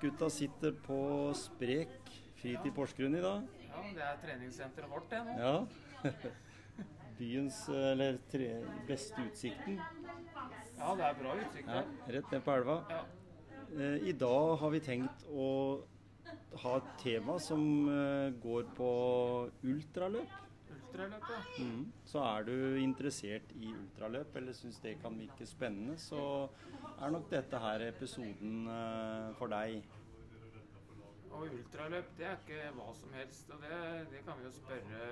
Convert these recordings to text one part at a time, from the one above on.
motivasjonspreikgutta sitter på Sprek fritid Porsgrunn i dag. Ja, det er treningssenteret vårt, det nå. Ja. Byens, eller tre, beste utsikten. Ja, det er bra utsikt Ja, rett ned på elva. Ja. Eh, I dag har vi tenkt å ha et tema som eh, går på ultraløp. Ultraløp, ja. Mhm. Så er du interessert i ultraløp eller syns det kan virke spennende, så er nok dette her episoden eh, for deg. Og ultraløp, det er ikke hva som helst. Og det, det kan vi jo spørre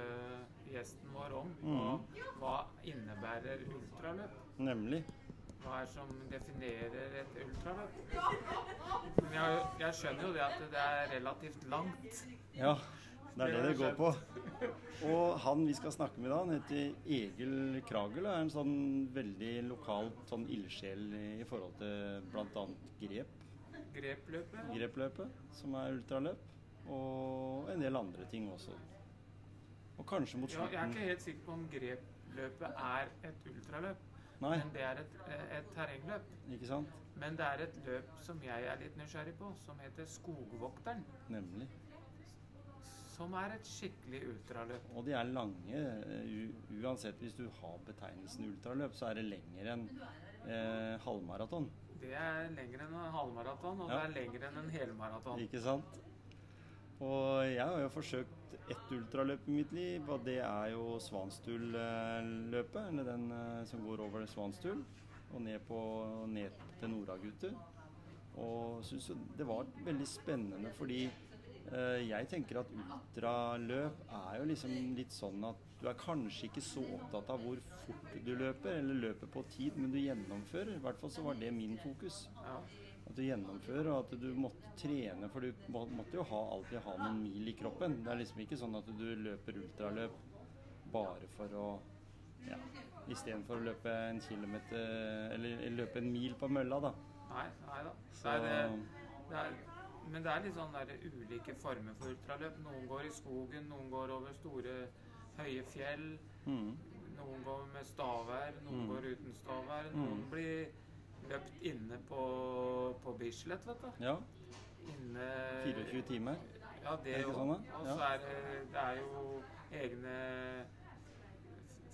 gjesten vår om. Hva, hva innebærer ultraløp? Nemlig. Hva er det som definerer et ultraløp? Men jeg, jeg skjønner jo det at det er relativt langt. Ja, det er det det går på. Og han vi skal snakke med da, han heter Egil Kragel og er en sånn veldig lokal sånn ildsjel i forhold til bl.a. grep. Grepløpet. Grepløpet, som er ultraløp. Og en del andre ting også. Og kanskje mot Ja, jeg er ikke helt sikker på om grepløpet er et ultraløp. Nei, Men det er et, et terrengløp. ikke sant? Men det er et løp som jeg er litt nysgjerrig på, som heter Skogvokteren. Nemlig. Som er et skikkelig ultraløp. Og de er lange. u uansett hvis du har betegnelsen ultraløp, så er det lenger enn eh, halvmaraton. Det er lenger enn en halvmaraton, og Ja. det er lenger enn en helmaraton. Ikke sant? Og jeg har jo forsøkt ett ultraløp i mitt liv, og det er jo Svanstulløpet. Eller den eh, som går over Svanstul og ned, på, ned til Noragutu. Og syns jo det var veldig spennende fordi eh, jeg tenker at ultraløp er jo liksom litt sånn at du er kanskje ikke så opptatt av hvor fort du løper, eller løper på tid, men du gjennomfører. I hvert fall så var det min fokus. At du gjennomfører, og at du måtte trene, for du måtte jo ha, alltid ha noen mil i kroppen. Det er liksom ikke sånn at du løper ultraløp bare for å ja, Istedenfor å løpe en kilometer Eller løpe en mil på mølla, da. Nei, nei da. Så Nei, det, det er, men det er litt sånn der ulike former for ultraløp. Noen går i skogen, noen går over store, høye fjell. mm, Noen går med stavær, noen Mm. går uten stavær. Noen Mm. blir løpt inne på, på Bislett, vet du. ja. Inne 24 timer. Ja, det Er jo. sånn, da? Og så er det, det er jo egne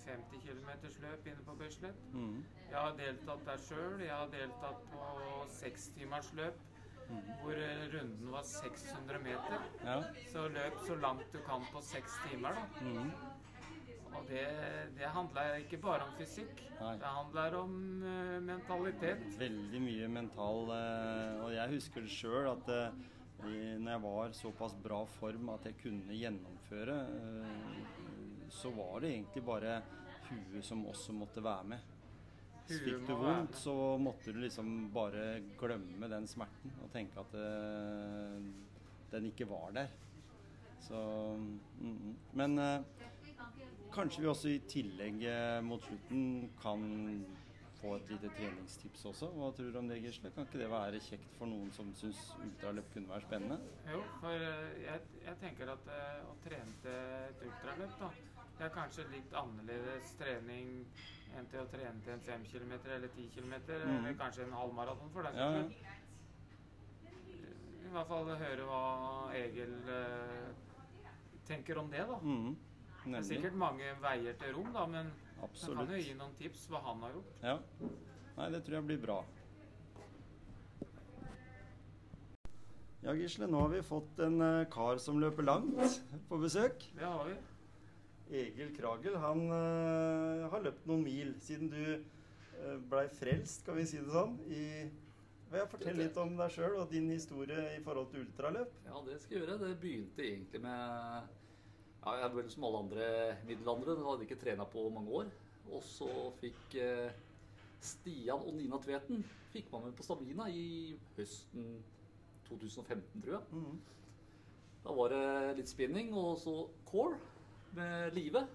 50 km løp inne på Bislett. Mm, Jeg har deltatt der sjøl. Jeg har deltatt på sekstimersløp mm. Hvor eh, runden var 600 meter. Ja. Så løp så langt du kan på seks timer, da. Mm, Og det, det handler ikke bare om fysikk. Nei. Det handler om uh, mentalitet. veldig mye mental uh, Og jeg husker det sjøl at uh, når jeg var såpass bra form at jeg kunne gjennomføre, så var det egentlig bare huet som også måtte være med. Huet Fikk du vondt, så måtte du liksom bare glemme den smerten og tenke at eh, den ikke var der. Så mm. Men eh, kanskje vi også i tillegg eh, mot slutten kan få et lite treningstips også. Hva tror du om det, Gisle? Kan ikke det være kjekt for noen som syns ultraløp kunne være spennende? Jo, for jeg, jeg tenker at eh, å trene til et ultraløp, da, det er kanskje litt annerledes trening enn til å trene til en 5 km eller 10 km, mm. eller kanskje en halvmaraton for deg. Ja, ja. I hvert fall høre hva Egil eh, tenker om det, da. Mm, Det er sikkert mange veier til rom, da, men han kan jo gi noen tips hva han har gjort. Ja. Nei, det tror jeg blir bra. Ja, Gisle, nå har vi fått en eh, kar som løper langt på besøk. Det har vi. Egil Kragel, han eh, har løpt noen mil siden du uh, blei frelst, kan vi si det sånn. I, fortell litt om deg sjøl og din historie i forhold til ultraløp. Ja, det skal jeg gjøre. Det begynte egentlig med Ja, jeg ble som alle andre middelaldrende. Hadde ikke trena på mange år. Og så fikk eh, Stian og Nina Tveten fikk meg med på Stavina i høsten 2015, tror jeg. Mm. Da var det litt spinning og så core med Live.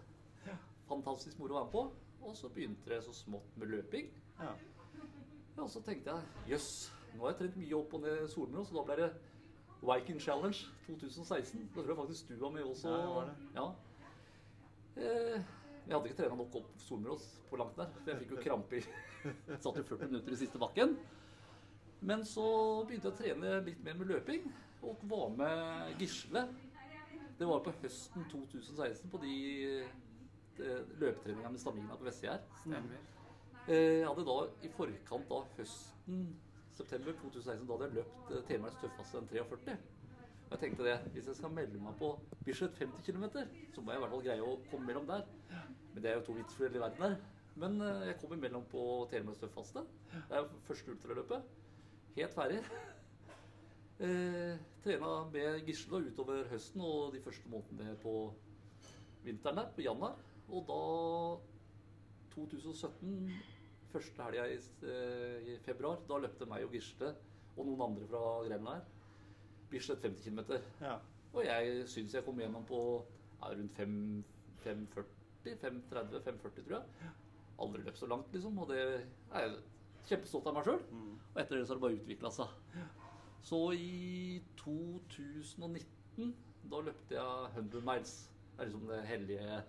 Fantastisk moro å være med på. Og så begynte det så smått med løping. Ja. Og så tenkte jeg jøss, nå har jeg trent mye opp og ned Solmyra, så da ble det Viking Challenge 2016. Da tror jeg faktisk du var med også. Ja, var det. Ja. Eh, jeg hadde ikke trena nok opp Solmyrås på langt der, for jeg fikk jo krampe i Satt jo 40 minutter i siste bakken. Men så begynte jeg å trene litt mer med løping, og var med Gisle. Det var på høsten 2016 på de, de løpetreningene med Stamina på Vestgjerd. Stemmer. Eh, Jeg hadde da i forkant av høsten, september 2016, da hadde jeg løpt eh, Telemarks tøffeste enn 43. Og jeg tenkte det, hvis jeg skal melde meg på Bislett 50 km, så må jeg i hvert fall greie å komme mellom der. Men det er jo to vidt forskjellige verdener. Men eh, jeg kom imellom på Telemarks tøffeste. Det er jo første ultraløpet. Helt ferdig. Eh, trena med Gisle utover høsten og de første månedene på vinteren der, på januar. Og da 2017, første helga i, eh, i februar, da løpte meg og Gisle og noen andre fra Grenland her Bislett 50 km. Ja. Og jeg syns jeg kom gjennom på ja, rundt 540, 530, 540 tror jeg. Aldri løpt så langt, liksom. Og det er jeg kjempestolt av meg sjøl. Mm. Og etter det så har det bare utvikla seg. Så i 2019, da løpte jeg 100 miles. Det er liksom det hellige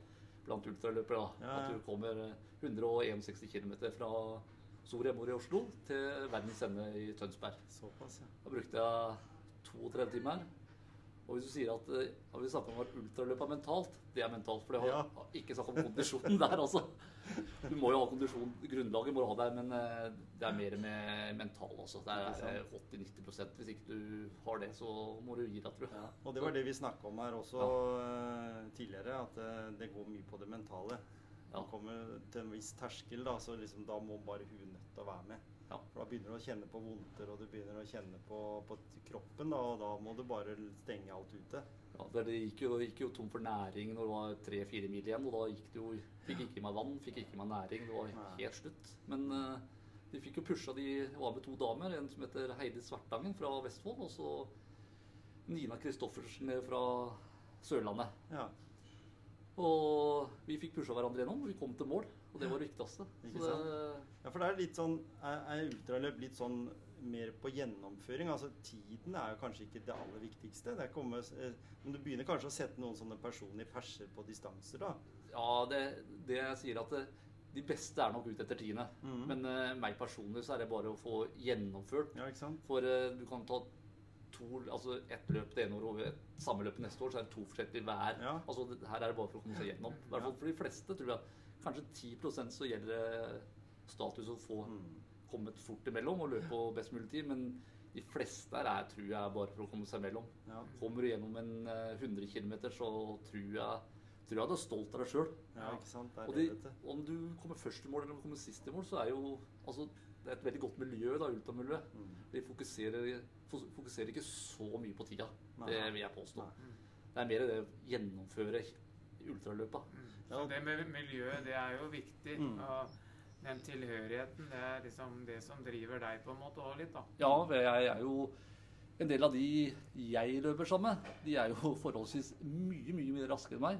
blant ultraløpere. da. Ja, ja. At du kommer 161 km fra Soria Moria i Oslo til verdens ende i Tønsberg. Såpass, ja. Da brukte jeg 32 timer. Og hvis du sier at eh, ja, vi snakker om at ultraløp er mentalt, det er mentalt. For det har Ja. ikke snakk om kondisjonen der, altså. Du må jo ha kondisjon, grunnlaget må du ha der, men eh, det er mer med mental, også. Det er 80-90% Hvis ikke du har det, så må du gi deg, tror jeg. Ja, og det var det vi snakka om her også ja. tidligere, at eh, det går mye på det mentale. Ja. Man kommer til en viss terskel, da, så liksom, da må bare hun nødt til å være med. Ja. For da begynner du å kjenne på vondter, og du begynner å kjenne på, på kroppen, da, og da må du bare stenge alt ute. Ja, det gikk jo, gikk jo tom for næring når det var tre-fire mil igjen. Og da gikk det jo Fikk ikke i meg vann, fikk ikke i meg næring. Det var helt slutt. Men uh, de fikk jo pusha de var med to damer. En som heter Heidi Svartangen fra Vestfold, og så Nina Kristoffersen fra Sørlandet. Ja, Og vi fikk pusha hverandre gjennom, og vi kom til mål. Og det var det viktigste. Ikke Så det, ja for det er litt sånn Er, er ultraløp litt sånn mer på gjennomføring? Altså Tiden er jo kanskje ikke det aller viktigste. Det er komme, eh, men du begynner kanskje å sette noen sånne personlige perser på distanser, da? ja, det, det jeg sier at det, de beste er nok ute etter tiende. Mhm. Men uh, meg personlig så er det bare å få gjennomført Ja, ikke sant? For uh, du kan ta to, altså ett løp det ene året og et samme løp neste år, så er det to forskjellige hver. Ja. Altså, her er det bare for å komme seg gjennom. I hvert fall for de fleste, tror jeg. Kanskje 10 så gjelder det status å få Mm. kommet fort imellom og løpe på best mulig tid. Men de fleste her er, tror jeg, bare for å komme seg imellom. Ja. Kommer du gjennom en eh, 100 km, så tror jeg, tror jeg du er stolt av deg sjøl. ja, Og de, om du kommer først i mål eller om du kommer sist i mål, så er jo altså, det er et veldig godt miljø, da, ultramiljøet. Mm. De fokuserer, fokuserer ikke så mye på tida. Nei. Det vil jeg påstå. Nei. Det er mer det å gjennomføre ultraløpa. Så det med miljøet, det er jo viktig. Mm. Og den tilhørigheten, det er liksom det som driver deg på en måte òg litt, da. Ja, jeg er jo En del av de jeg løper sammen med, de er jo forholdsvis mye, mye mye raskere enn meg.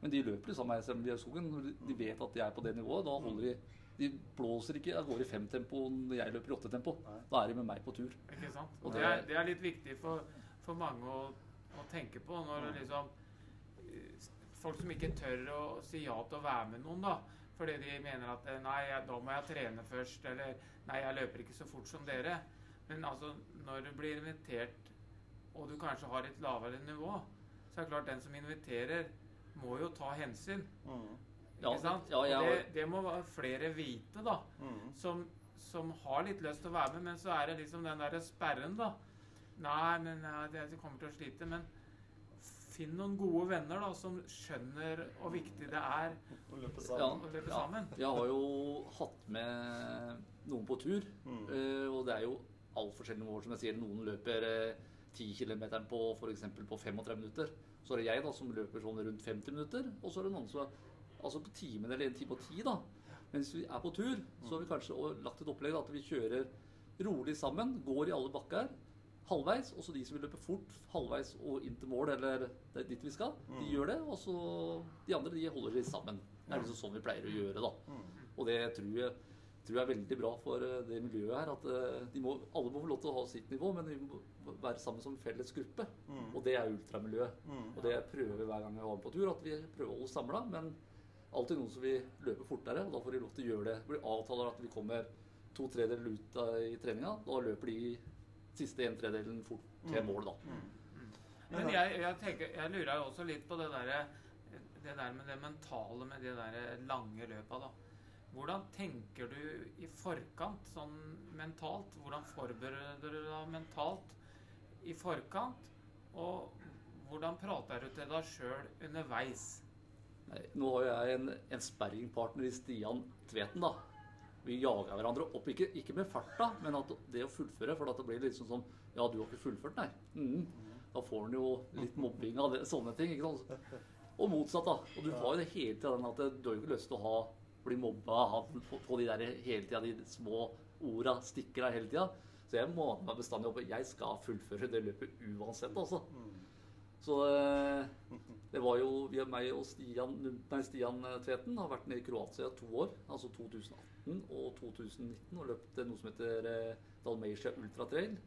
Men de løper liksom meg selv om de er i skogen. Når de vet at de er på det nivået, da holder de De blåser ikke av gårde i femtempo når jeg løper i åttetempo. Da er de med meg på tur. Ikke sant? Og det- er, det er litt viktig for, for mange å, å tenke på når det liksom eh, Folk som ikke tør å si ja til å være med noen, da. Fordi de mener at eh, nei, da må jeg trene først, eller nei, jeg løper ikke så fort som dere. Men altså, når du blir invitert, og du kanskje har et lavere nivå, så er det klart den som inviterer, må jo ta hensyn. Mm. Ja, Ikke sant? ja, ja, det, det må flere vite, da Mm. som, som har litt lyst til å være med, men så er det liksom den der sperren, da. Nei, men jeg kommer til å slite. Men finn noen gode venner da, som skjønner hvor viktig det er å løpe Ja, sammen. å løpe ja. sammen. Jeg har jo hatt med noen på tur, Mm. eh, og det er jo alt forskjellige nivåer. Som jeg sier, noen løper eh, 10 km på f.eks. på 35 minutter. Så er det jeg da som løper sånn rundt 50 minutter, og så er det noen som er altså på timen eller en time og ti. da. Men hvis vi er på tur, så har vi kanskje lagt et opplegg da, at vi kjører rolig sammen, går i alle bakker halvveis, og så de som vil løpe fort halvveis og inn til mål, eller det er dit vi skal, de gjør det, og så de andre de holder seg sammen. Det er liksom sånn vi pleier å gjøre, da. Og det tror jeg, tror jeg er veldig bra for eh, det miljøet her. At eh, de må, alle må få lov til å ha sitt nivå, men vi må være sammen som felles gruppe. Og det er ultramiljøet. Og det prøver vi hver gang vi har på tur, at vi prøver å holde samla. Men alltid noen som vil løpe fortere, og da får de lov til å gjøre det. Vi avtaler at vi kommer to tredjedeler ut i treninga. Da løper de siste en tredjedelen fort til mål, da. Men jeg, jeg, tenker, jeg lurer jo også litt på det der, det der med det mentale med de der lange løpa. da. Hvordan tenker du i forkant, sånn mentalt? Hvordan forbereder du deg mentalt i forkant? Og hvordan prater du til deg sjøl underveis? Nei, Nå har jeg en, en sparringpartner i Stian Tveten, da. Vi jager hverandre opp. Ikke, ikke med farta, men at det å fullføre. For at det blir liksom sånn Ja, du har ikke fullført, nei. Mm. Da får en jo litt mobbing av det, sånne ting. ikke sant? Og motsatt, da. Og du har jo det hele tida den at du har jo ikke lyst til å ha, bli mobba ha, få, få de der hele tida, de små orda stikker deg hele tida. Så jeg maner meg bestandig opp. Jeg skal fullføre det løpet uansett, altså. Så eh, det var jo vi, meg og Stian, nei, Stian Tveten har vært nede i Kroatia to år, altså 2018 og 2019, og løpt noe som heter eh, Dalmatia Ultra Trail.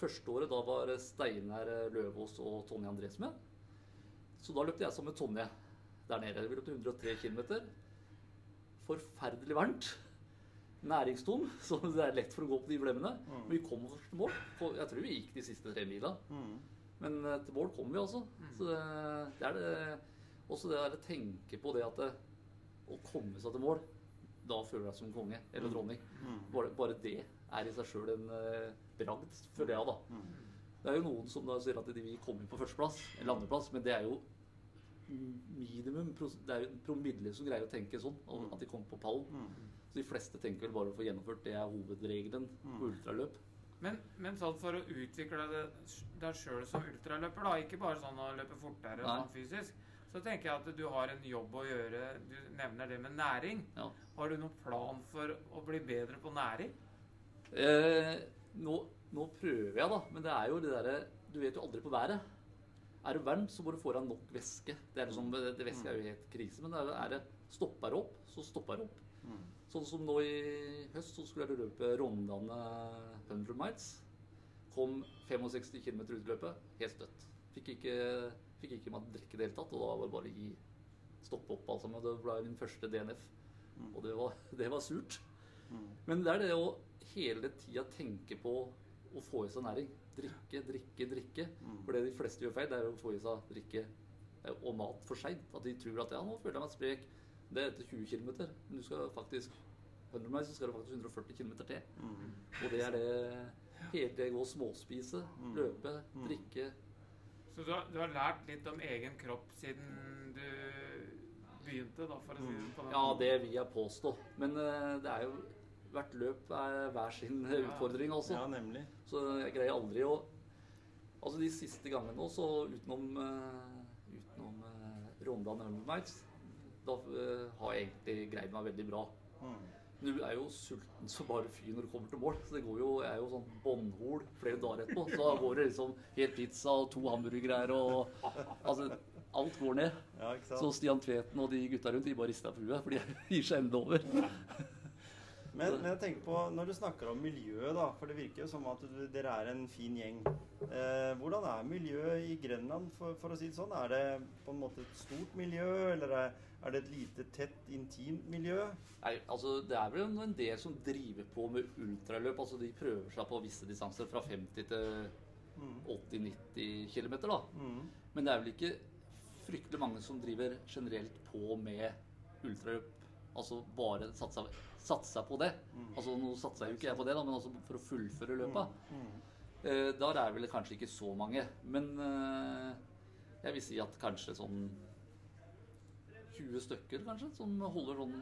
Første året da var Steinar Løvaas og Tonje Andres med. Så da løpte jeg sammen med Tonje der nede. Vi løpte 103 km. Forferdelig varmt. Næringstom, så det er lett for å gå på de blemmene. Men vi kom oss til mål. Jeg tror vi gikk de siste tre mila. Men eh, til mål kommer vi også. Så det, det er det Også det der å tenke på det at det, å komme seg til mål, da føler du deg som konge eller dronning. Bare, bare det er i seg sjøl en eh, bragd, føler jeg, da. Det er jo noen som da sier at de vil komme inn på førsteplass eller andreplass, men det er jo minimum Det er jo promille som greier å tenke sånn, at de kommer på pallen. Så de fleste tenker vel bare å få gjennomført. Det er hovedregelen på ultraløp. Men, men sånn for å utvikle deg sjøl som ultraløper, da, ikke bare sånn å løpe fortere sånn fysisk, så tenker jeg at du har en jobb å gjøre. Du nevner det med næring. Ja. Har du noen plan for å bli bedre på næring? Eh, nå, nå prøver jeg, da. Men det er jo det derre Du vet jo aldri på været. Er det varmt, så må du få deg nok væske. Det er liksom, det, det væske er jo helt krise. Men er det, er det stopper opp, så stopper det opp. Sånn som nå i høst, så skulle jeg løpe Rondane 100 miles. Kom 65 km ut i løpet. Helt støtt. Fikk ikke, fikk ikke meg drikke i det hele tatt. Og da var det bare å gi stoppe opp alt sammen. Det ble min første DNF. Og det var, det var surt. Men det er det å hele tida tenke på å få i seg næring. Drikke, drikke, drikke. For det de fleste gjør feil, det er å få i seg drikke eh, og mat for seint. At de tror at ja, nå føler jeg meg sprek. Det er etter 20 km. Men du skal faktisk 100 meg, så skal det faktisk 140 km til. Og det er det hele tida gå og småspise, løpe, drikke. Så du har, du har lært litt om egen kropp siden du begynte, da, for å si det på den Ja, det vil jeg påstå. Men uh, det er jo Hvert løp er hver sin utfordring, altså. Ja, nemlig. Så jeg greier aldri å Altså de siste gangene nå, så utenom, uh, utenom uh, Rondane Undermites, da uh, har jeg egentlig greid meg veldig bra. Mm. Du er jo sulten som bare fy når du kommer til mål. Så det går jo, jeg er jo sånn bånnhol flere dager etterpå. Så da går det liksom helt pizza og to hamburgere og Altså, alt går ned. Ja, Så? Stian Tveten og de gutta rundt, de bare rister på huet, for de gir seg enda over. Men, men jeg tenker på, når du snakker om miljøet, da, for det virker jo som at du, dere er en fin gjeng. Eh, hvordan er miljøet i Grenland, for, for å si det sånn? Er det på en måte et stort miljø, eller er, er det et lite, tett, intimt miljø? Nei, altså Det er vel en del som driver på med ultraløp. altså De prøver seg på visse distanser fra 50 til 80-90 km. da. Mm. Men det er vel ikke fryktelig mange som driver generelt på med ultraløp. Altså bare satsa, satsa på det. Altså Nå satsa jo ikke jeg på det, da, men altså for å fullføre løpet. Eh, der er vel kanskje ikke så mange. Men eh, jeg vil si at kanskje sånn 20 stykker, kanskje, som holder sånn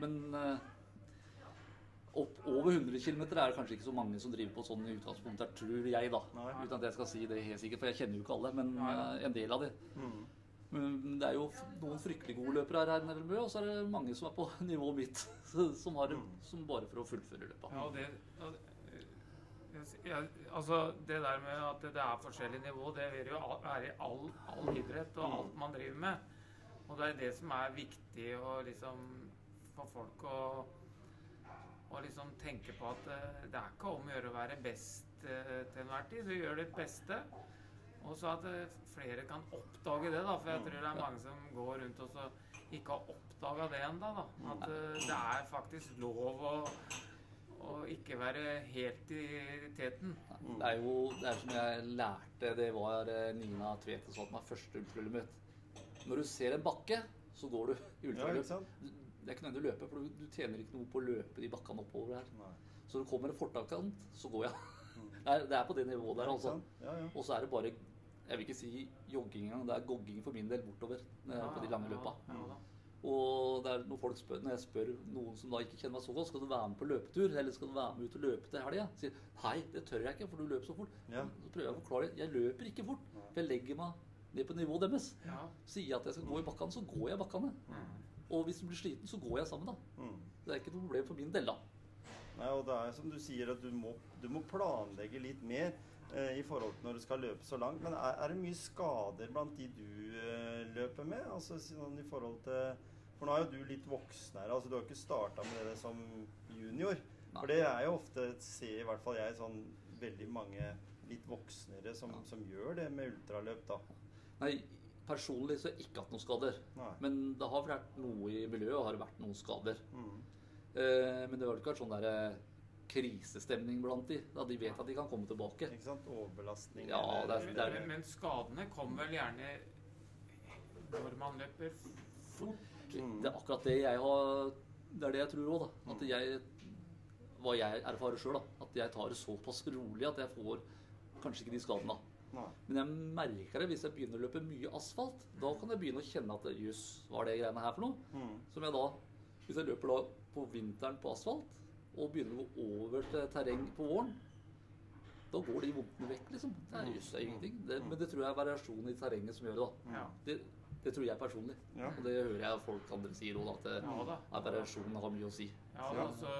Men eh, Opp over 100 km er det kanskje ikke så mange som driver på sånn i utgangspunktet, tror jeg, da. Uten at jeg skal si det helt sikkert, for jeg kjenner jo ikke alle, men eh, en del av de. Men det er jo noen fryktelig gode løpere her, her og så er det mange som er på nivået mitt, som har Mm. som bare for å fullføre løpet. Ja, og det, jeg, altså det der med at det er forskjellig nivå, det vil jo være i all, all idrett og alt man driver med. Og det er det som er viktig å liksom for folk å, å liksom tenke på at eh, det er ikke om å gjøre å være best eh, til enhver tid. Du gjør ditt beste. Og så at eh, flere kan oppdage det, da. For jeg tror det er mange som går rundt og så ikke har oppdaga det ennå. Da. At eh, det er faktisk lov å, å ikke være helt i teten. Det er jo det er som jeg lærte, det var eh, Nina Tvete som var første ultraløpet mitt. Når du ser en bakke, så går du i ultraløp. Ja, det er ikke nødvendig å løpe, for du, du tjener ikke noe på å løpe de bakkene oppover her. Nei. Så når du kommer en fortakant, så går jeg. Mm. Det er, det er på det nivået der, altså. Ja, ja. Og så er det bare Jeg vil ikke si jogging engang, det er gogging for min del bortover ja, på de lange løpa. Ja. Og det er når folk spør, når jeg spør noen som da ikke kjenner meg så godt, skal du være med på løpetur, eller skal du være med ut og løpe til helga? Sier nei, det tør jeg ikke, for du løper så fort. Ja. Så prøver jeg å forklare jeg løper ikke fort, for jeg legger meg ned på nivået deres. Ja. Sier jeg at jeg skal gå i bakkene, så går jeg i bakkene. Mm. Og hvis du blir sliten, så går jeg sammen, da. Mm. Det er ikke noe problem for min del, da. Nei, og det er som du sier, at du må, du må planlegge litt mer eh, i forhold til når du skal løpe så langt. Men er, er det mye skader blant de du eh, løper med? Altså sånn i forhold til For nå er jo du litt voksen her. altså Du har ikke starta med det som junior. Nei. For det er jo ofte, ser i hvert fall jeg, sånn veldig mange litt voksnere som, Ja. som gjør det med ultraløp, da. Nei, personlig så ikke hatt noen skader. Nei. Men det har vært noe i miljøet, og har vært noen skader. Mm. Eh, men det har ikke vært sånn der eh, krisestemning blant de. Da de vet at de kan komme tilbake. Ikke sant? Overbelastning. Ja, det er- det er- Men, men skadene kommer vel gjerne når man løper fort. Mm. Det er akkurat det jeg har Det er det jeg tror òg, da. At jeg Hva jeg erfarer sjøl, da. At jeg tar det såpass rolig at jeg får kanskje ikke de skadene. Nei. Men jeg merker det hvis jeg begynner å løpe mye asfalt. Da kan jeg begynne å kjenne at jøss, hva er det greiene her for noe? Mm. Som jeg da Hvis jeg løper da på vinteren på asfalt, og begynner å gå over til terreng på våren, da går de vondtene vekk, liksom. Det er jøss, det er ingenting. Det, men det tror jeg er variasjonen i terrenget som gjør det, da. Ja. Det, det tror jeg personlig. Ja. Og det hører jeg folk andre sier òg, at Ja variasjonen har mye å si. Ja, Ja. altså,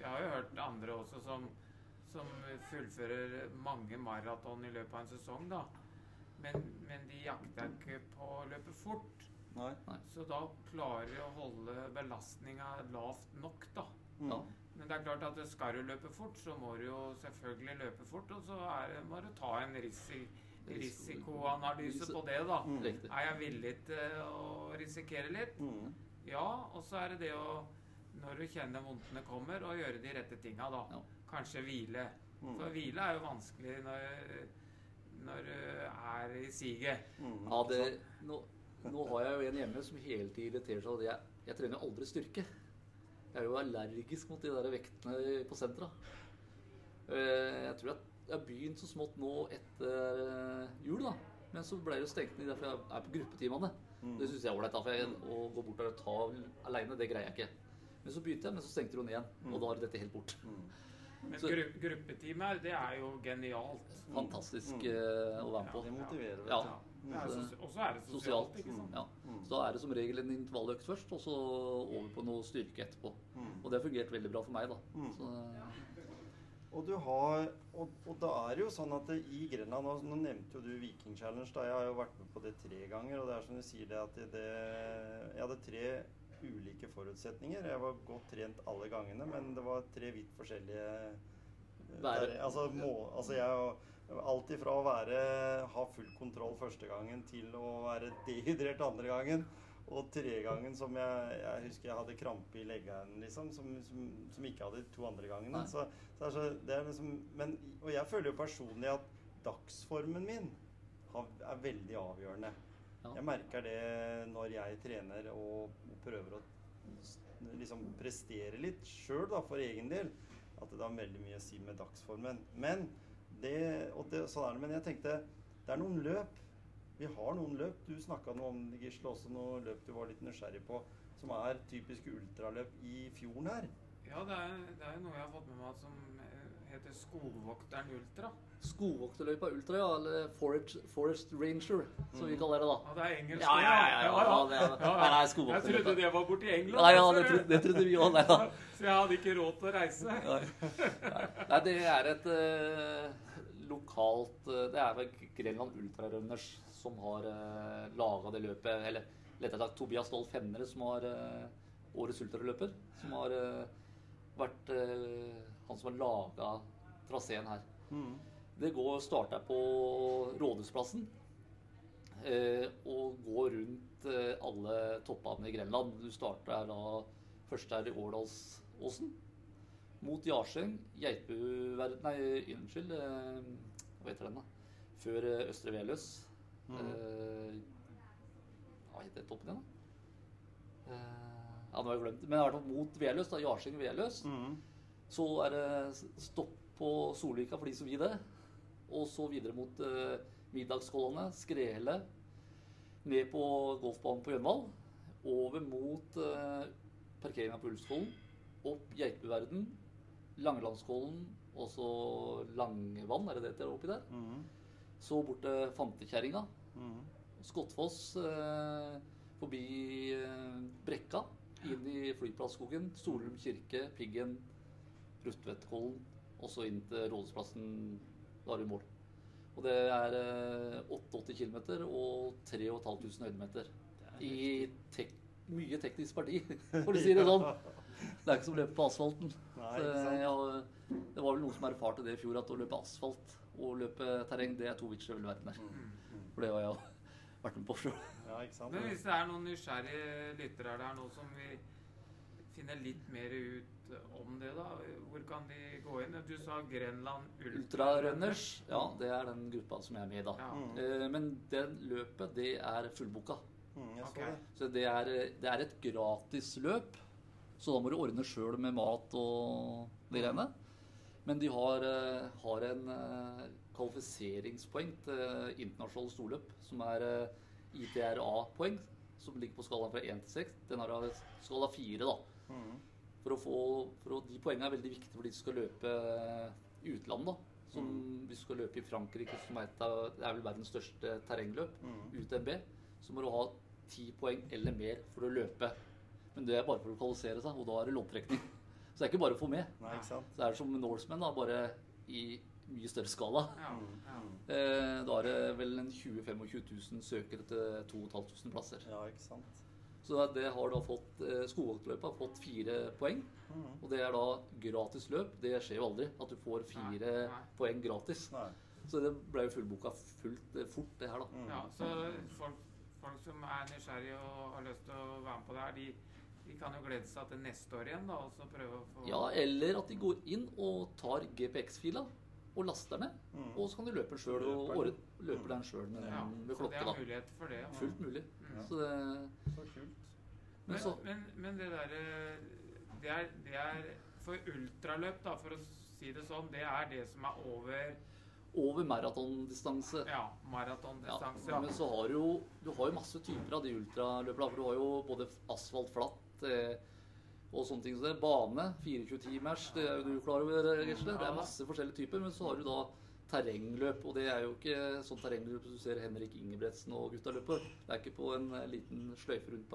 jeg har jo hørt andre også som, som fullfører mange maraton i løpet av en sesong, da. Men, men de jakter ikke på å løpe fort. Nei. Så da klarer de å holde belastninga lavt nok, da. Ja. Men det er klart at skal du løpe fort, så må du jo selvfølgelig løpe fort. Og så er det, må du ta en risi risikoanalyse på det, da. Mm. Er jeg villig til å risikere litt? Mm. Ja, og så er det det å, når du kjenner vondtene kommer, å gjøre de rette tinga, da. Ja. Kanskje hvile. Mm. For hvile er jo vanskelig når, når du er i siget. Mm. Ja, det, nå, nå har jeg jo en hjemme som hele tiden irriterer seg. og Jeg, jeg trener aldri styrke. Jeg er jo allergisk mot de der vektene på sentra. Eh, Jeg tror at jeg har begynt så smått nå etter eh, jul, da. Men så ble det jo stengt ned derfor jeg er på gruppetimene. Mm. Det syns jeg er ålreit. da, for jeg- Å gå bort der og ta aleine, det greier jeg ikke. Men så begynte jeg, men så stengte det jo ned igjen. Og da har dette helt bort. Mm. Men gru, gruppetimer, det er jo genialt. Fantastisk Mm. eh, å være med på. Det motiverer, vet Ja. du. Er sos- Og så er det sosialt, Sosialt. ikke sant? Ja. Mm. Så da er det som regel en intervalløkt først, og så over på noe styrke etterpå. Mm. Og det har fungert veldig bra for meg, da. Mm. Så, Og du har og, og da er det jo sånn at det, i Grenland nå, nå nevnte jo du Viking Challenge. da Jeg har jo vært med på det tre ganger. Og det er som du sier det at det, det Jeg hadde tre ulike forutsetninger. Jeg var godt trent alle gangene, men det var tre vidt forskjellige eh, der- altså, må, altså jeg Alt ifra å være, ha full kontroll første gangen til å være dehydrert andre gangen. Og tre gangen som jeg, jeg husker jeg hadde krampe i leggene, liksom, som, som, som ikke hadde to andre gangene. Så, så, så det er liksom, men, og jeg føler jo personlig at dagsformen min har, er veldig avgjørende. Ja. Jeg merker det når jeg trener og prøver å liksom prestere litt sjøl, for egen del. At det har veldig mye å si med dagsformen. Men det, og det, sånn er det. Men jeg tenkte det er noen løp. Vi har noen løp. Du snakka noe om Gisle, også noe løp du var litt nysgjerrig på, som er typiske ultraløp i fjorden her. Ja, det er, det er noe jeg har fått med meg som eh, heter Skogvokteren Ultra. Skogvokterløypa Ultra, ja. Eller Forest, Forest Ranger, som vi kaller det, da. Ja, det er engelsk. Ja, ja, ja. ja, ja, ja. det er, nei, nei, Jeg trodde det var borti England. Nei, ja, det du. trodde, det trodde vi òg. Så jeg hadde ikke råd til å reise. Nei. Nei, det er et eh, lokalt eh, Det er vel Grenland Ultrarunners som har uh, laga det løpet. Eller lettere sagt Tobias Dolf Hennere, som har uh, årets ultraløper. Som har uh, vært uh, han som har laga traseen her. Mm. Det går starter på Rådhusplassen eh, og går rundt eh, alle toppene i Grenland. Du starter da først her i Årdalsåsen. Mot Jarseng, Geitbuverden Nei, unnskyld. Eh, hva heter den, da? Før eh, Østre Veløs. Mm. hva heter toppen igjen, da? Eh, ja, nå har jeg glemt det. Men i hvert fall mot Veløs, da. Jarseng-Veløs. Mm. Så er det stopp på Solvika for de som vil det. Og så videre mot uh, Middagskolonne, Skrehelle. Ned på golfbanen på Gjønvall. Over mot uh, parkeringa på Ulfskollen. Opp Geitbuverden. Langelandskollen. Og så Langevann, er det det heter oppi der? Mm. Så bort til Fantekjerringa. Mm. Skottfoss eh, forbi eh, Brekka, inn i Flyplassskogen, Solum kirke, Piggen, Rustvedtkollen, og så inn til Rådhusplassen. Da er du i mål. Og det er eh, 88 km og 3500 høydemeter. I tek mye teknisk parti, for å si det sånn. Det er ikke som å løpe på asfalten. Nei, jeg det var vel noen som erfarte det i fjor, at å løpe asfalt og løpe terreng, det er to vidt forskjellige verdener. Mm. For det har jeg vært med på sjøl. Ja. Men hvis det er noen nysgjerrige lyttere her, det er noe som vi finner litt mer ut om det, da, hvor kan de gå inn? Du sa Grenland Ultrarunners, ja, det er den gruppa som jeg er med i da. Ja. Mm. Eh, Men det løpet, det er fullboka. Mm, jeg så det. Er, det er et gratisløp. Så da må du ordne sjøl med mat og de greiene. Men de har, eh, har en eh, kvalifiseringspoeng til internasjonale storløp, som er eh, ITRA-poeng, som ligger på skalaen fra 1 til 6. Den har skala 4, da. Mm. For å få, for å, de poengene er veldig viktige for de som skal løpe i utlandet. da. Som Hvis du skal løpe i Frankrike, som er, et av, det er vel verdens største terrengløp, Mm. UTMB, så må du ha ti poeng eller mer for å løpe. Men det er bare for å kvalifisere seg, og da er det loddtrekning. Så det er ikke bare å få med. Nei, ikke sant? Så det er som Norseman, da, bare i mye større skala. Ja, ja. Eh, da er det vel en 20 25 000 søkere til 2500 plasser. Ja, ikke sant? Så det har da fått eh, Skogvoktløpet har fått fire poeng. Mm. Og det er da gratis løp. Det skjer jo aldri at du får fire Nei, nei. poeng gratis. Nei. Så det ble jo fullboka fullt eh, fort, det her, da. Mm. Ja, så folk, folk som er nysgjerrige og har lyst til å være med på det her, de, de kan jo glede seg til neste år igjen, da, og så prøve å få Ja, eller at de går inn og tar GPX-fila og laster ned. Mm. Og så kan de løpe den sjøl og Løper mm. den sjøl med, ja, med så det er mulighet for det. Og... Fullt mulig. Mm. Så det, Så kult. men Men, så men, men det derre det, er- det er For ultraløp, da, for å si det sånn, det er det som er over over maratondistanse. ja, Ja, maratondistanse. men så har du jo du har jo masse typer av de ultraløpene. For du har jo både asfalt flatt eh, og sånne ting. Så det bane, 24-timers, det er jo du klar over, Gisle. Det er masse forskjellige typer. Men så har du da terrengløp, og det er jo ikke sånn terrengløp som du ser Henrik Ingebretsen og gutta løper. Det er ikke på en eh, liten sløyfe rundt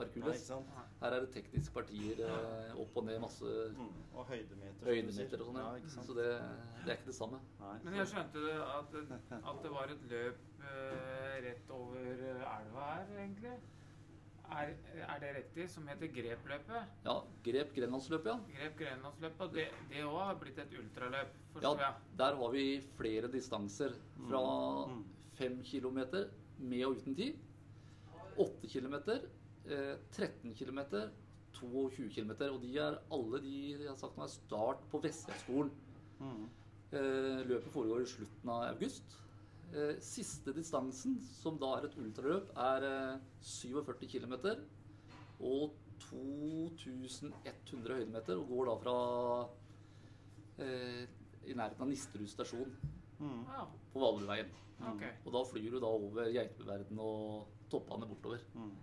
sant? Her er det tekniske partier eh, opp og ned, masse Mm. Og høydemeter. høydemeter og sånn. Ja, Ja. Så det, det er ikke det samme. Nei. Men jeg skjønte det at, at det var et løp eh, rett over eh, elva her, egentlig. Er, er det riktig? Som heter Grepløpet? Ja, grep Grenlandsløpet, ja. Grep Grenlandsløpet. Det det òg har blitt et ultraløp, Ja, forstår jeg. der har vi flere distanser. Fra Mm. 5 km med og uten tid. 8 km, eh, 13 km, 22 km. Og de er alle de jeg har sagt nå er start på Vestlandsskolen. Mm. Eh, løpet foregår i slutten av august. Eh, siste distansen, som da er et ultraløp, er eh, 47 km og 2100 høydemeter. Og går da fra eh, i nærheten av Nisterud stasjon Mm. Ja, på Valderveien. ok. Og da flyr du da over Geitebuverden og toppene bortover. Mm.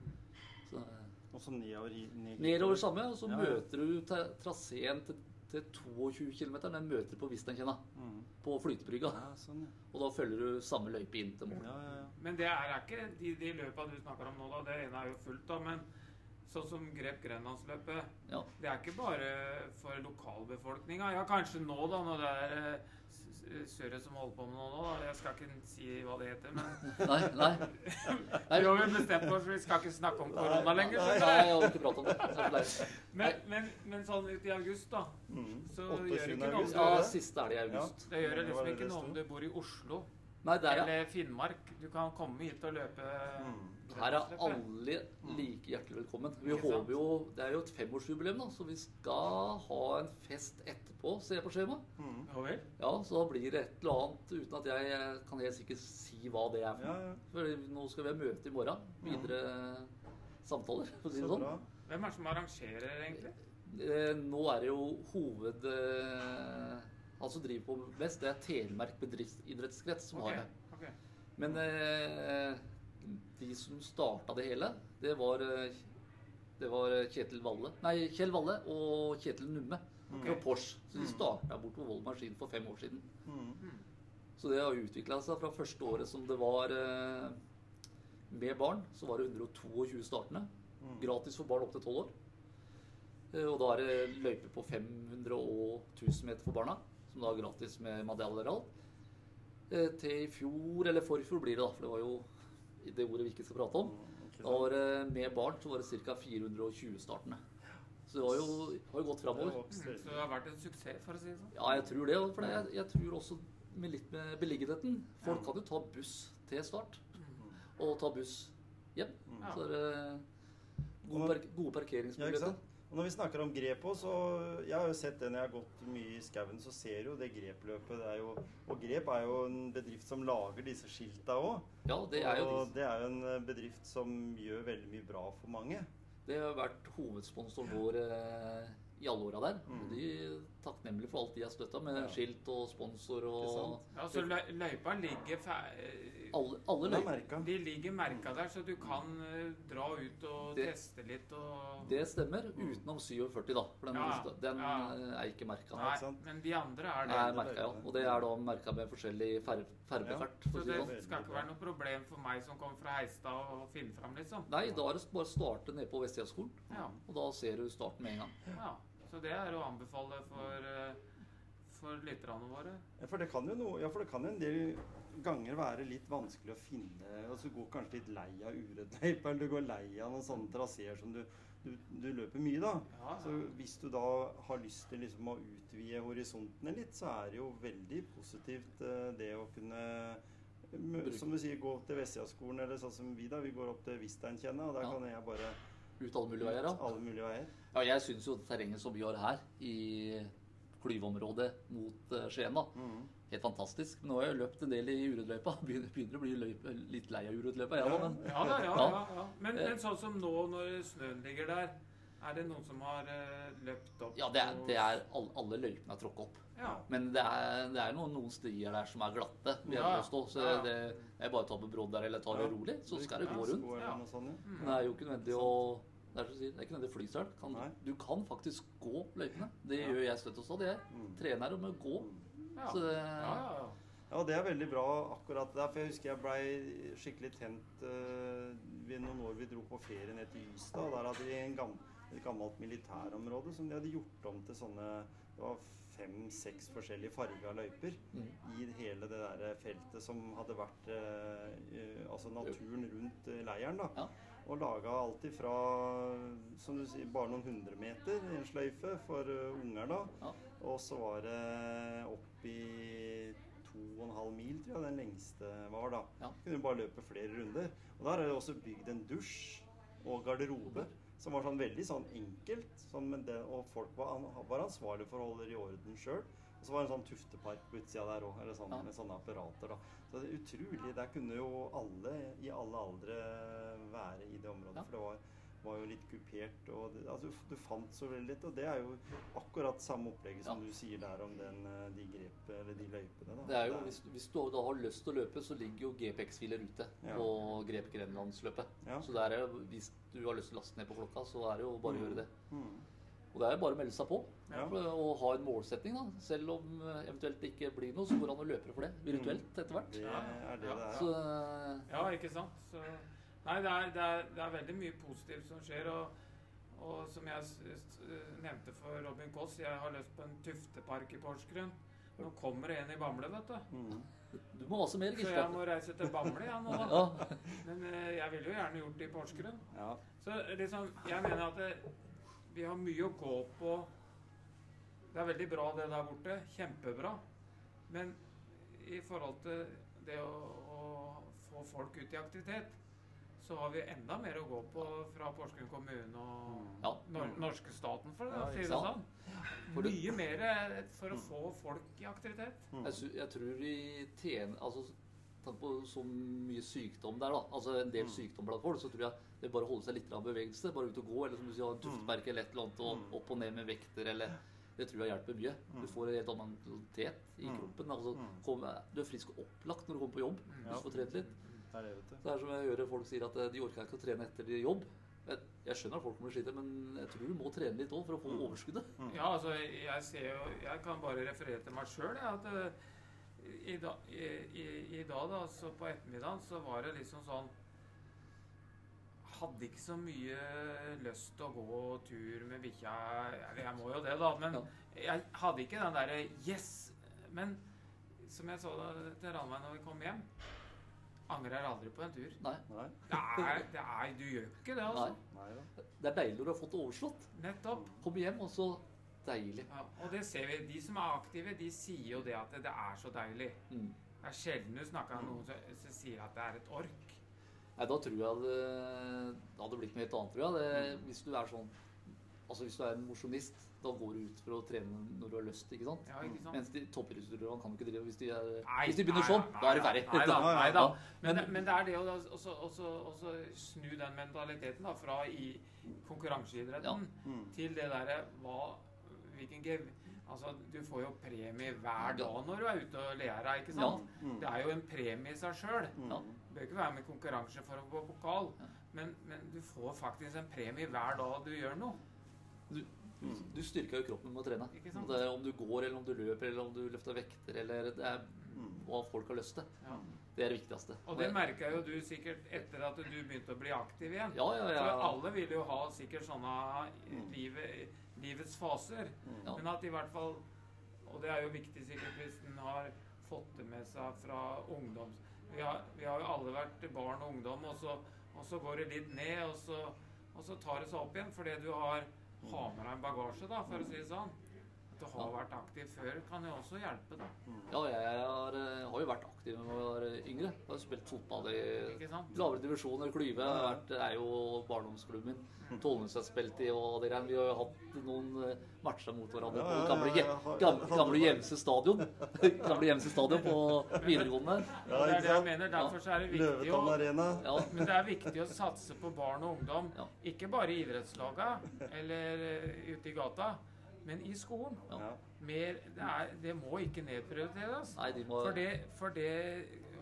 Så, eh, Og så nedover i nedover samme, og så Ja, ja. møter du tra traseen til til 22 km jeg møter på Visteinkjenna. Mm. På flytebrygga. Ja, sånn, ja. Og da følger du samme løype inn til mål. Ja, ja, ja. Men det er, ikke de, de løpa du snakker om nå, da. Det ene er jo fullt, da. Men sånn som Grep Grenlandsløpet, Ja. det er ikke bare for lokalbefolkninga. Ja, kanskje nå, da, når det er S- S- Søre som holder på med noe nå. da. Jeg skal ikke si hva det heter, men Nei, nei. nei. vi har jo bestemt oss vi skal ikke snakke om korona lenger. Nei, nei, jeg har ikke pratet om det. Men, men, men sånn ut i august, da. Mm. Så gjør det ikke noe om august, du Ja, siste er det i august. Det gjør det Det liksom ikke noe om du bor i Oslo Nei, der, ja. eller Finnmark. Du kan komme hit og løpe Mm. Her er alle like hjertelig velkommen. Vi sant? håper jo, Det er jo et femårsjubileum, da, så vi skal ha en fest etterpå, ser jeg på skjemaet. Mm. Ja? Ja, så da blir det et eller annet uten at jeg kan helt sikkert si hva det er for Ja, ja. For nå skal vi ha møte i morgen. Videre samtaler, for å si det sånn. Hvem er det som arrangerer, egentlig? Eh, Nå er det jo hoved... eh, Han som driver på mest, det er Telemark bedriftsidrettskrets som har det. Ok, ok. Men eh, de som starta det hele, det var, eh, det var Kjetil Valle Nei, Kjell Valle og Kjetil Numme fra Porsche. Så de Mm. starta bort på Vold Maskin for fem år siden. Mm. Så det har utvikla seg fra første året som det var eh, med barn, så var det 122 startende. Mm. Gratis for barn opp til 12 år. Eh, Og da er det løyper på 500 og 1000 meter for barna, som da er gratis med medaljer og alt. Eh, Til i fjor, eller forfjor blir det da, for det var jo det ordet vi ikke skal prate om. Mm, Da var det med barn så var det ca. 420 startende. Så det har jo, har jo gått framover. Mm, Så det har vært en suksess, for å si det sånn? Ja, jeg tror det. For jeg, jeg tror også med litt med beliggenheten Folk kan jo ta buss til start, og ta buss hjem. Mm. Ja. Så er det gode, park gode Ja, parkeringsmuligheter. Og når vi snakker om grep òg, så Jeg har jo sett det når jeg har gått mye i skauen, så ser jo det grepløpet. Det er jo, og Grep er jo en bedrift som lager disse skilta òg. Ja, det er jo og det er jo en eh, bedrift som gjør veldig mye bra for mange. Det har vært hovedsponsoren vår eh, i alle åra der. Mm. De er takknemlige for alt de har støtta, med Ja. skilt og sponsor og? Ja, så løy- løypa ligger fer... alle, alle er løyper. De ligger merka der, så du kan eh, dra ut og Det- teste litt og Det stemmer, utenom 47, da. For den, Ja, den ja. eh, er ikke merka. Nei, men de andre er Det er merka, ja. Og det er da merka med forskjellig. Så For å si det sånn. skal ikke være noe problem for meg som kommer fra Heistad å finne fram, liksom? Nei, da er det bare å starte nede på Vestsida-skolen, Ja. og da ser du starten med en gang. ja. Så det er å anbefale for, eh, for lytterne våre. Ja, for det kan jo noe, ja, for det kan jo en del ganger være litt vanskelig å finne altså Du går kanskje litt lei av urødløypa, eller du går lei av noen sånne traseer som du, du, du løper mye, da. Ja, Så hvis du da har lyst til liksom å utvide horisontene litt, så er det jo veldig positivt eh, det å kunne som du sier, gå til Vestsidaskolen, eller sånn som vi, da. Vi går opp til Visteinkjennet, og der Ja. kan jeg bare Ut alle mulige veier, ja. Alle mulige veier. Ja, jeg syns jo terrenget som vi har her, i klyveområdet mot eh, Skien, da, Mm. helt fantastisk. Men nå har jeg løpt en del i Urudløypa. Begynner, begynner å bli løype, litt lei av Urudløypa, jeg Ja. da, men Ja ja, Ja. ja, ja. Men, men sånn som nå, når snøen ligger der, er det noen som har eh, løpt opp Ja, det er, det er alle, alle løypene er tråkket opp. Ja. Men det er, det er noen, noen stier der som er glatte, vil jeg påstå. Så Ja, det, jeg bare tar på brodd der eller tar det rolig, så skal det gå rundt. Mm. Men det er jo ikke nødvendig å det er, det er ikke nødvendig å fly. Kan, du kan faktisk gå løypene. Det Ja. gjør jeg støtt også. Det Mm. trener om å gå. Ja. Så det, Ja, ja, ja. Ja, det er veldig bra akkurat der. For jeg husker jeg blei skikkelig tent uh, ved noen år vi dro på ferie ned til Ystad. Der hadde de en gam, et gammelt militærområde som de hadde gjort om til sånne Det var fem-seks forskjellige farga løyper Mm. i hele det der feltet som hadde vært eh, Altså naturen rundt eh, leiren, da. Ja. Og laga alt ifra, som du sier, bare noen hundre meter i en sløyfe for eh, unger, da. Ja. Og så var det opp i to og en halv mil, tror jeg den lengste var da. Ja. Kunne bare løpe flere runder. Og der er det også bygd en dusj og garderobe. Som var sånn veldig sånn enkelt. Sånn, men det, og folk var, var ansvarlige for å holde det i orden sjøl. Og så var det en sånn tuftepark på utsida der òg, eller sånn, med sånne apparater. da. Så det er utrolig. Der kunne jo alle i alle aldre være i det området. For det var, var jo litt kupert. og det, altså, Du fant så veldig litt. Og det er jo akkurat samme opplegget som du sier der om den, eh, de grep, eller de løypene. da. Det er jo, hvis, hvis du da har lyst til å løpe, så ligger jo GPX-filer ute på Grep Grenlandsløpet. Så der er, hvis du har lyst til å laste ned på klokka, så er det jo bare å gjøre det. Mm. Og det er bare å melde seg på Ja. og ha en målsetning. da. Selv om eh, eventuelt det ikke blir noe, så går det an å løpe for det virtuelt etter hvert. Det er det det er. Så eh, Ja, ikke sant? Så, nei, det er, det, er, det er veldig mye positivt som skjer. Og, og som jeg nevnte for Robin Koss, jeg har lyst på en tuftepark i Porsgrunn. Nå kommer det en i Bamble, vet du. Mhm. du må også mer, Så jeg må reise til Bamble igjen nå. da. Men eh, jeg ville jo gjerne gjort det i Porsgrunn. Så liksom, jeg mener at det, vi har mye å gå på. Det er veldig bra det der borte. Kjempebra. Men i forhold til det å, å få folk ut i aktivitet, så har vi enda mer å gå på fra Porsgrunn kommune og Ja. nor norske staten, for å Ja, si det sant? sånn. Mye mer for å få folk i aktivitet. Mhm. Jeg, jeg tror vi tjener altså, Tenk på så mye sykdom der, da. Altså en del sykdom blant folk. Så tror jeg det bare å holde seg litt av bevegelse. Bare ut og gå, eller som du sier, ha en tuftemerke eller et eller annet, og Mm. opp og ned med vekter, eller Det tror jeg hjelper mye. Du får en helt annen mentalitet i Mm. kroppen. Altså, Mm. kom, du er frisk og opplagt når du kommer på jobb. Mm. Hvis du får trent litt. Det er det, vet du. Det er som jeg hører folk sier at eh, de orker ikke å trene etter de jobb. Jeg, skjønner at folk kommer til å slite, men jeg tror du må trene litt òg for å få Mm. overskuddet. Ja, altså, jeg ser jo Jeg kan bare referere til meg sjøl, at i, da, i, i, i dag, da, så på ettermiddagen, så var det liksom sånn Hadde ikke så mye lyst til å gå tur med bikkja. Jeg, jeg må jo det, da, men jeg hadde ikke den derre Yes! Men som jeg så da til Ranveig når vi kom hjem Angrer aldri på en tur. Nei. Nei. Det er, det er, du gjør ikke det, altså. Nei. Det er deilig når du har fått det overslått. Nettopp. Komme hjem, og så Deilig. Ja, og det ser vi. De som er aktive, de sier jo det at det, er så deilig. Mm. Det er sjelden du snakker med noen som, som sier at det er et ork. Nei, da tror jeg det, det hadde blitt noe helt annet, tror jeg. Det, hvis du er sånn Altså hvis du er en mosjonist, da går du ut for å trene når du har lyst, ikke sant? Ja, ikke sant? Mens de toppidrettsutøverne kan ikke drive hvis de, er, Nei, hvis de begynner nei, sånn. nei, da er de ferdig. Nei da. Nei da. Men, Men- det er det å snu den mentaliteten da, fra i konkurranseidretten Mm. til det derre hva Hvilken gev... Altså, du får jo premie hver dag når du er ute og ler deg, ikke sant? Mm. Det er jo en premie i seg sjøl. Mm. Ja. Du bør ikke være med i konkurranse for å få pokal, men, men du får faktisk en premie hver dag du gjør noe. Du, du styrker jo kroppen med å trene. Det om du går, eller om du løper, eller om du løfter vekter, eller det er Mm. hva folk har lyst til. Ja. Det er det viktigste. Og det merka jo du sikkert etter at du begynte å bli aktiv igjen. Ja, ja, ja. For alle vil jo ha sikkert sånne livet, livets faser. Ja. Men at i hvert fall Og det er jo viktig sikkert hvis en har fått det med seg fra ungdoms... Vi har, vi har jo alle vært barn og ungdom, og så, og så går det litt ned, og så, og så tar det seg opp igjen fordi du har, har med deg en bagasje, da, for å si det sånn. At du har vært aktiv før, kan jo også hjelpe, da. Ja, jeg har, eh, har jo vært aktiv da jeg var yngre. Jeg har spilt fotball i lavere divisjoner, klyve. Det er jo barndomsklubben min. Tollnes har spilt i og det greiene. Vi har jo hatt noen eh, matcher mot hverandre på gamle, gamle, gamle Gjemse stadion. gamle Gjemse stadion på videregående. Ja, det er det jeg mener. Derfor så er det viktig å Arena. Ja, Men det er viktig å satse på barn og ungdom. Ikke bare i idrettslaga eller eh, ute i gata, men i skolen. Ja. Mer, det, er, det må ikke nedprioriteres. nei, de må For det, for det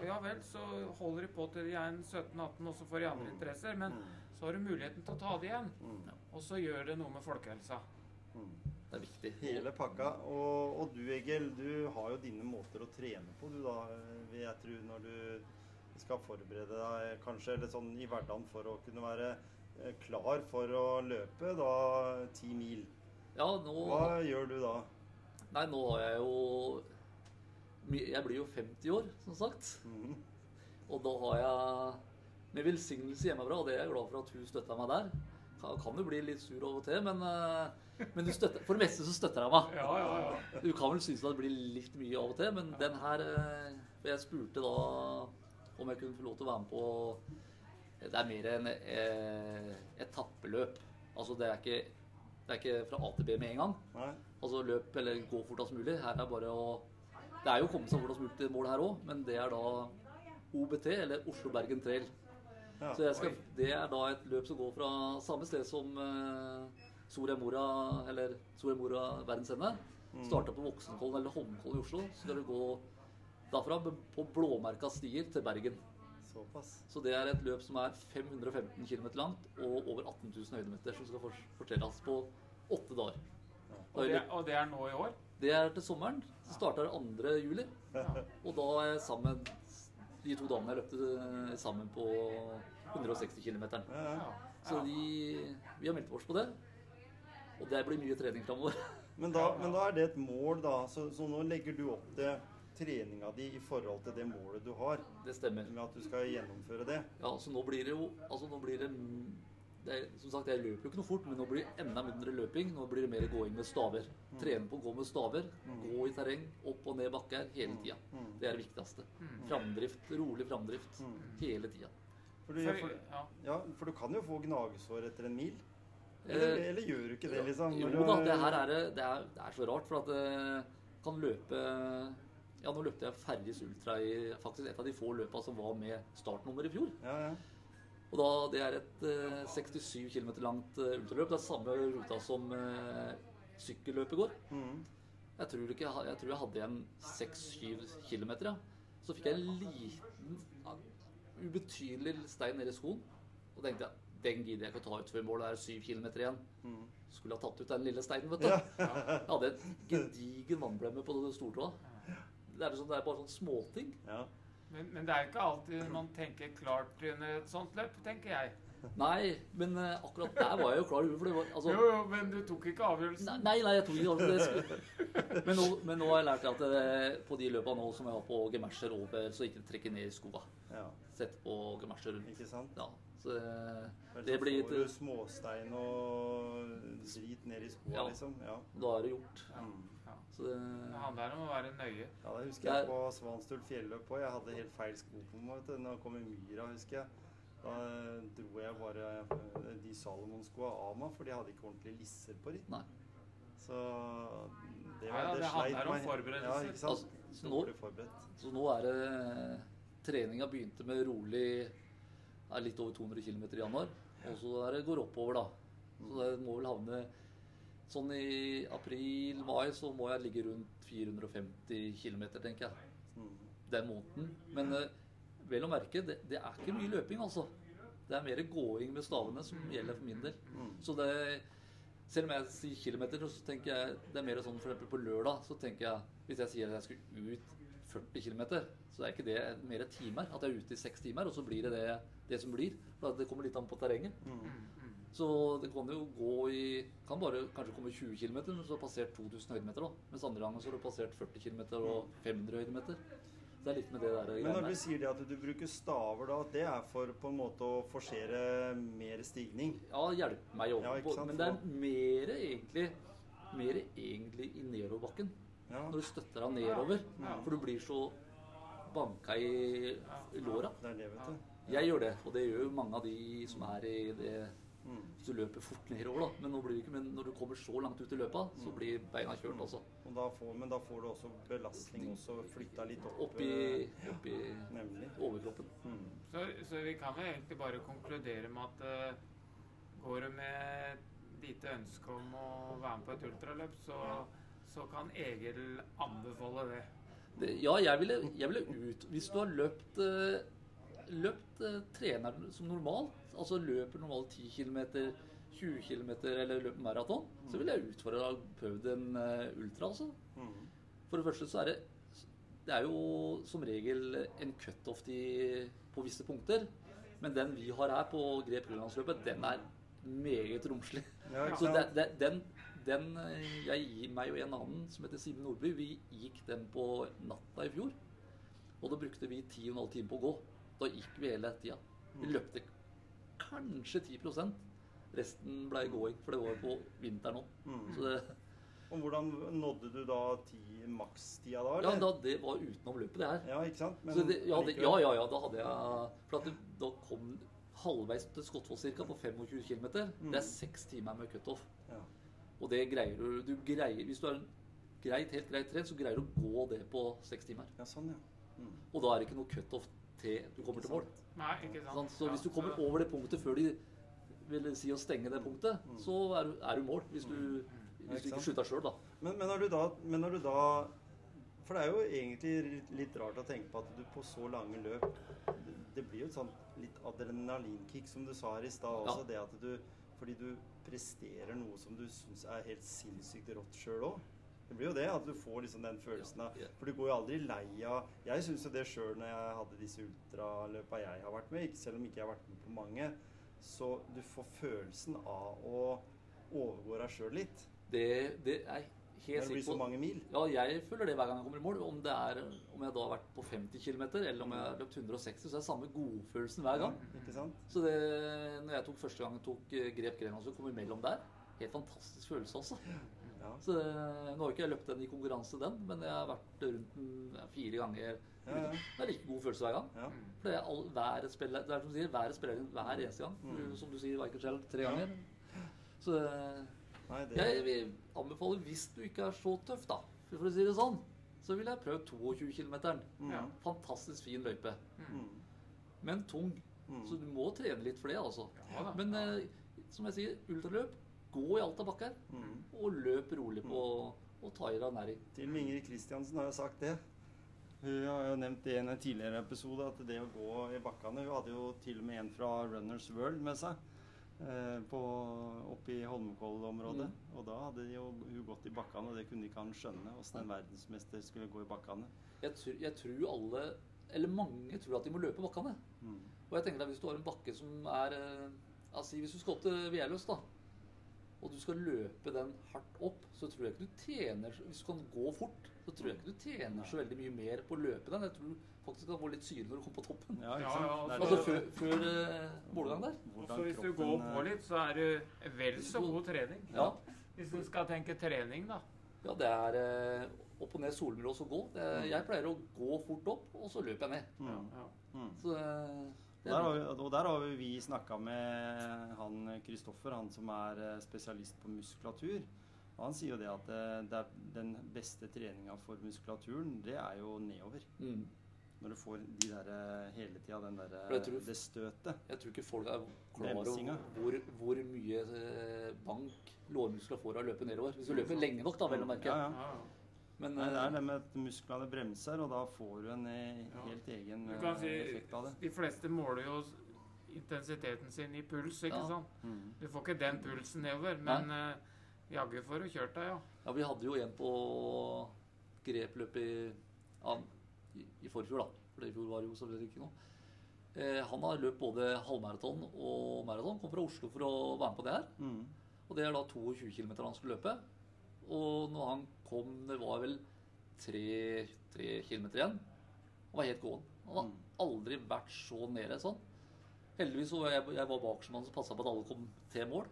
Ja vel, så holder de på til de er 17-18, og så får de andre interesser. Men så har du muligheten til å ta det igjen. Mm. Og så gjør det noe med folkehelsa. Mm. Det er viktig. Hele pakka. Og, og du Egil, du har jo dine måter å trene på, du da. vil Jeg tror når du skal forberede deg kanskje eller sånn i hverdagen for å kunne være eh, klar for å løpe da ti mil. Ja, nå Hva gjør du da? Nei, nå har jeg jo Jeg blir jo 50 år, som sagt. Mhm. Og da har jeg med velsignelse hjemmefra, og det er jeg glad for at hun støtta meg der. Kan, kan jo bli litt sur av og til, men, eh, men du støtter, for det meste så støtter jeg meg. Ja, ja, ja. Du kan vel synes at det blir litt mye av og til, men den her eh, Jeg spurte da om jeg kunne få lov til å være med på Det er mer en eh, etappeløp. Altså det er ikke det er ikke fra A til B med en gang. Nei? Altså løp eller gå fortest mulig. Her er bare å Det er jo å komme seg fortest mulig til mål her òg, men det er da OBT, eller Oslo-Bergen Trail. Ja. Så skal, det er da et løp som går fra samme sted som eh, Soria Moria, eller Soria Moria verdensende. Mm. Starta på Voksenkollen eller Holmenkollen i Oslo. Så skal du gå derfra på blåmerka stier til Bergen. Såpass. Så det er et løp som er 515 km langt og over 18 000 høydemeter som skal fortelles på åtte dager. Ja. Og det, det, og det er nå i år? det er til sommeren. Så starter det 2. juli. Og da er jeg sammen De to damene jeg løpte eh, sammen på 160 km. Ja, ja. Ja. Så de, vi har meldt oss på det. Og det blir mye trening framover. Men, men da er det et mål, da. Så, så nå legger du opp til treninga di i forhold til det målet du har, Det stemmer. med at du skal gjennomføre det. Ja, så nå blir det jo Altså, nå blir det, det er, Som sagt, jeg løper jo ikke noe fort, men nå blir det enda mindre løping. Nå blir det mer gåing med staver. Trene på å gå med staver. Gå i terreng, opp og ned bakker hele tida. Mm. Det er det viktigste. Mm. Framdrift, rolig framdrift Mm. hele tida. For du, For, ja. for du kan jo få gnagsår etter en mil. Eh, Eller, eller gjør du ikke det, liksom? Jo da, det her er, det- det er, det er så rart, for at det kan løpe Ja, nå løpte jeg Ferris Ultra i faktisk et av de få løpa som var med startnummer i fjor. Ja, ja. Og da, Det er et eh, 67 km langt eh, ultraløp. Det er samme ruta som eh, sykkelløpet går. Mm. Jeg tror, ikke, jeg jeg tror jeg hadde igjen 6-7 km. Ja. Så fikk jeg en liten, ja, ubetydelig stein nedi skoen. Og tenkte jeg den gidder jeg ikke å ta ut før målet er 7 km igjen. Mm. Skulle ha tatt ut den lille steinen, vet du. Jeg hadde en gedigen vannblemme på stortåa. Det er, sånn, det er bare sånn småting. ja. Men, men det er ikke alltid man tenker klart under et sånt løp, tenker jeg. Nei, men eh, akkurat der var jeg jo klar. For det var altså, Jo, jo, men du tok ikke avgjørelsen. nei, nei, jeg tok ikke avgjørelsen. Men nå, men nå har jeg lært at det, på de løpa nå som jeg har på gemersjer over, så ikke trekke ned i skoa. ja. Sett på gemersjer rundt. Ikke sant? Ja, så eh, det blir litt får du småstein og drit ned i skoa, Ja. liksom. Ja. Da er det gjort. Ja. Det, Det handler om å være nøye. Ja, det husker er- jeg på Svanstul fjelløp òg. Jeg hadde helt feil sko på meg. vet du. Når jeg kom i myra, husker jeg. Da eh, dro jeg bare eh, de Salomon-skoa av meg, for de hadde ikke ordentlig lisser på ritt. Nei. Så det, Nei ja, det sleit handler om meg. forberedelser. Ja, ikke sant? Altså, så nå- forberedt. Så nå er det Treninga begynte med rolig er litt over 200 km i januar. Og så går det går oppover, da. Så det må vel havne Sånn i april-mai så må jeg ligge rundt 450 km, tenker jeg. Mm. Den måneden. Men eh, vel å merke, det, det er ikke mye løping, altså. Det er mer gåing med stavene som gjelder for min del. Mm. Så det Selv om jeg sier kilometer, så tenker jeg det er mer sånn eksempel på lørdag, så tenker jeg Hvis jeg sier at jeg skulle ut 40 km, så er ikke det mer timer. At jeg er ute i seks timer, og så blir det det, det som blir. For det kommer litt an på terrenget. Mm. Så det kan jo gå i Kan bare kanskje komme 20 km, men så har du passert 2000 høydemeter. da. Mens andre ganger så har du passert 40 km og 500 høydemeter. Så det er litt med det der Men når du sier det at du bruker staver, da, det er for på en måte å forsere mer stigning? Ja, hjelpe meg over på ja, Men det er mer egentlig Mer egentlig i nedoverbakken. Ja, Når du støtter deg nedover. Ja. For du blir så banka i, i låra. det er det, vet du. Jeg gjør det, og det gjør jo mange av de som er i det Mm. Hvis du løper fort nedover, da. Men, nå blir det ikke, men når du kommer så langt ut i løpet, så blir beina kjørt, altså. Og da får, men da får du også belastning også flytta litt opp. opp i, opp i ja, overkroppen. Mm. Så, så vi kan vel egentlig bare konkludere med at uh, går du med lite ønske om å være med på et ultraløp, så, så kan Egil anbefale det. Det, ja, jeg ville, jeg ville ut Hvis du har løpt eh, løpt eh, trener som normalt, altså løper normalt 10 km, 20 km eller løper maraton, så ville jeg utfordra og prøvd en eh, ultra, altså. Mm. For det første så er det Det er jo som regel en cutoff på visse punkter. Men den vi har her på Grep Grønlandsløpet, den er meget romslig. Ja, Så det, det, den, den jeg gir meg og en annen som heter Simen Nordby, vi gikk den på natta i fjor. Og da brukte vi 10 12 timer på å gå. Da gikk vi hele tida. Vi Mm. løpte kanskje 10% Resten ble going, for det var på vinteren òg. Mm. Og hvordan nådde du da makstida da? ja, da, det var utenom løpet, det her. Ja, ikke sant? Men Så det, ja, det, ja, ja, ja, da hadde jeg For at det, da kom halvveis til Skottvoll ca. på 25 km. Mm. Det er seks timer med cutoff. Ja. Og det greier du, du greier, Hvis du er greit, helt greit trent, så greier du å gå det på seks timer. ja, sånn, ja. Mm. Og da er det ikke noe cutoff til du kommer til mål. Nei, ikke sant? Så hvis du kommer over det punktet før de vil si å stenge det punktet, Mm. så er du, er du mål. Hvis du, hvis ikke du ikke sant? skyter sjøl, da. Men, men, når du da, men når du da For det er jo egentlig litt rart å tenke på at du på så lange løp Det, det blir jo et sånt litt adrenalinkick, som du sa her i stad også. Ja. Det at du fordi du presterer noe som du syns er helt sinnssykt rått sjøl òg. Det blir jo det, at du får liksom den følelsen av. For du går jo aldri lei av Jeg syns jo det sjøl når jeg hadde disse ultraløpa jeg har vært med, ikke- selv om ikke jeg har vært med på mange, så du får følelsen av å overgå deg sjøl litt. Det, det er helt det blir så mange mil. Ja, jeg føler det hver gang jeg kommer i mål. Om, det er, om jeg da har vært på 50 km, eller om jeg har løpt 160, så er det samme godfølelsen hver gang. Ja, Ikke sant? Så det, når jeg tok første gang jeg tok eh, grep Grenland så kom imellom der, helt fantastisk følelse også. Ja. Så Nå har ikke jeg løpt den i konkurranse, den, men jeg har vært rundt den fire ganger. Ja, ja. Det er like god følelse hver gang. ja. For det er all, hver spiller, det er som du sier, været spiller inn hver eneste gang. Mm. Som du sier, Weichel tre Ja. ganger. Så Nei, det jeg vil anbefale, hvis du ikke er så tøff, da, for å si det sånn, så ville jeg prøvd 22 km. mm. Ja. Fantastisk fin løype, Mm. men tung. Mm. Så du må trene litt for det, altså. Men eh, som jeg sier, ultraløp, gå i alt av bakker, Mm. og løp rolig på og ta i deg næring. Til og med Ingrid Kristiansen har jo sagt det. Hun har jo nevnt det i en tidligere episode, at det å gå i bakkene Hun hadde jo til og med en fra Runners World med seg eh, på, oppe i Holmenkollområdet. Mm. Og da hadde jo hun gått i bakkene, og det kunne ikke han skjønne. Åssen en verdensmester skulle gå i bakkene. Jeg, tror- jeg tror alle, eller mange, tror at de må løpe bakkene. Mm. Og jeg tenker at hvis du har en bakke som er altså Hvis du skal opp til Vieløs, da, og du skal løpe den hardt opp, så tror jeg ikke du tjener Hvis du kan gå fort, så tror jeg ikke du tjener så veldig mye mer på å løpe den. Jeg tror faktisk du kan få litt syre når du kommer på toppen. Ja, Ja, ja, Det Altså det- før, før eh, målgang der. Og så hvis du går på eh, litt, så er det vel så god trening. Ja. Hvis du skal tenke trening, da. Ja, det er eh, opp og ned solmilås og gå. Det, jeg pleier å gå fort opp, og så løper jeg ned. Mm. Ja. Mm. Så Der er har vi, og der har vi, vi snakka med han Kristoffer, han som er eh, spesialist på muskulatur. Og han sier jo det at det, det er den beste treninga for muskulaturen, det er jo nedover. mm. Når du får de der eh, hele tida, den der, tror- det støtet. Jeg tror ikke folk er klar over hvor, hvor mye eh, bank lårmuskler får av å løpe nedover. Hvis du løper lenge nok, da, vel å merke. Ja, ja. Men Nei, det er eh, det med at musklene bremser, og da får du en helt Ja. egen Du kan eh, si effekt av det. De fleste måler jo intensiteten sin i puls, ikke Ja. sant? Mm. Du får ikke den pulsen nedover, men uh, jaggu får du kjørt deg, ja. ja, vi hadde jo en på grepløp i, ja, i, i forfjor, da. For i fjor var det jo selvfølgelig ikke noe. Eh, han har løpt både halvmaraton og maraton. Kom fra Oslo for å være med på det her. Mm. Og det er da 22 km han skulle løpe. Og når han kom, det var vel tre, tre kilometer igjen, Og var helt gåen. Han har Mm. aldri vært så nede sånn. Heldigvis så var jeg, jeg var bakerst med han som passa på at alle kom til mål.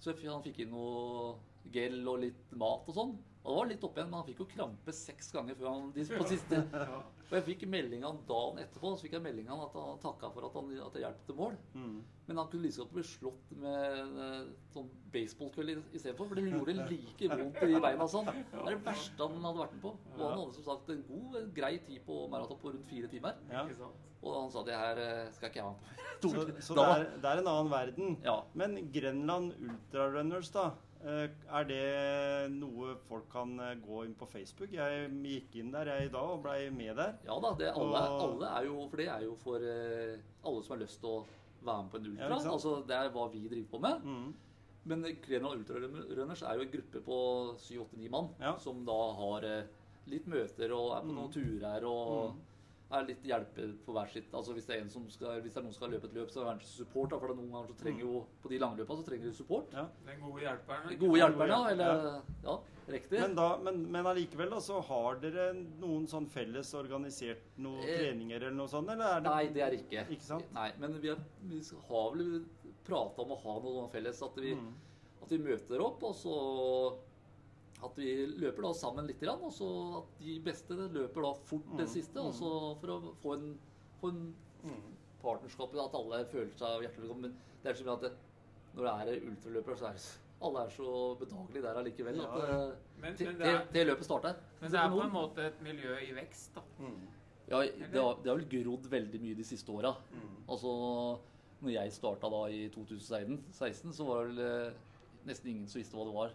Så han fikk inn noe gel og litt mat og sånn. Og det var litt opp igjen, men han fikk jo krampe seks ganger før han på siste. Og jeg fikk meldinga dagen etterpå så fikk jeg melding at han takka for at, han, at jeg hjalp til mål. Mm. Men han kunne like godt bli slått med eh, sånn baseballkølle istedenfor. For det gjorde like vondt i beina. Sånn. Det er det verste han hadde vært med på. Og han hadde som sagt en god, en grei tid på maraton på rundt fire timer. Ja. Og han sa det her eh, skal ikke jeg være med på. Så, så det, er, det er en annen verden. Ja. Men Grenland Ultrarunners, da. Eh, Er det noe folk kan eh, gå inn på Facebook? Jeg gikk inn der jeg i dag og blei med der. Ja da, det, alle, Og- alle er jo For det er jo for eh, alle som har lyst til å være med på en ultra. Ja, altså Det er hva vi driver på med. Mm. Men Grenland Ultrarunners er jo en gruppe på 7-8-9 mann Ja. som da har litt møter og er på Mm. noen turer og Mm. Er litt hjelper på hver sitt. Altså Hvis det er en som skal, hvis det er noen som skal løpe et løp, så er det support. Da, for det er noen ganger så trenger jo på de lange løpa så trenger de support. Ja. Den gode hjelperen. Den gode hjelperne, ja. Eller ja, riktig. Men, da, men, men allikevel, da, så har dere noen sånn felles organisert noen Eh, treninger eller noe sånt? Eller er det Nei, det er ikke. Ikke sant? Nei, Men vi, er, vi har vel prata om å ha noe felles. At vi, Mm. at vi møter opp, og så at vi løper da sammen litt, og så at de beste løper da fort det Mm, siste. Mm. Også for å få en, få en Mm. partnerskap, at alle føler seg hjertelig velkommen. Men det er som at det, når det er ultraløpere, så er det, alle er så bedagelige der allikevel. Ja, ja. eh, Men, det er, løpet starter. men det er på en måte et miljø i vekst, da. Mm. Ja, det har, det har vel grodd veldig mye de siste åra. Mm. Altså, når jeg starta da i 2016, så var det vel eh, nesten ingen som visste hva det var.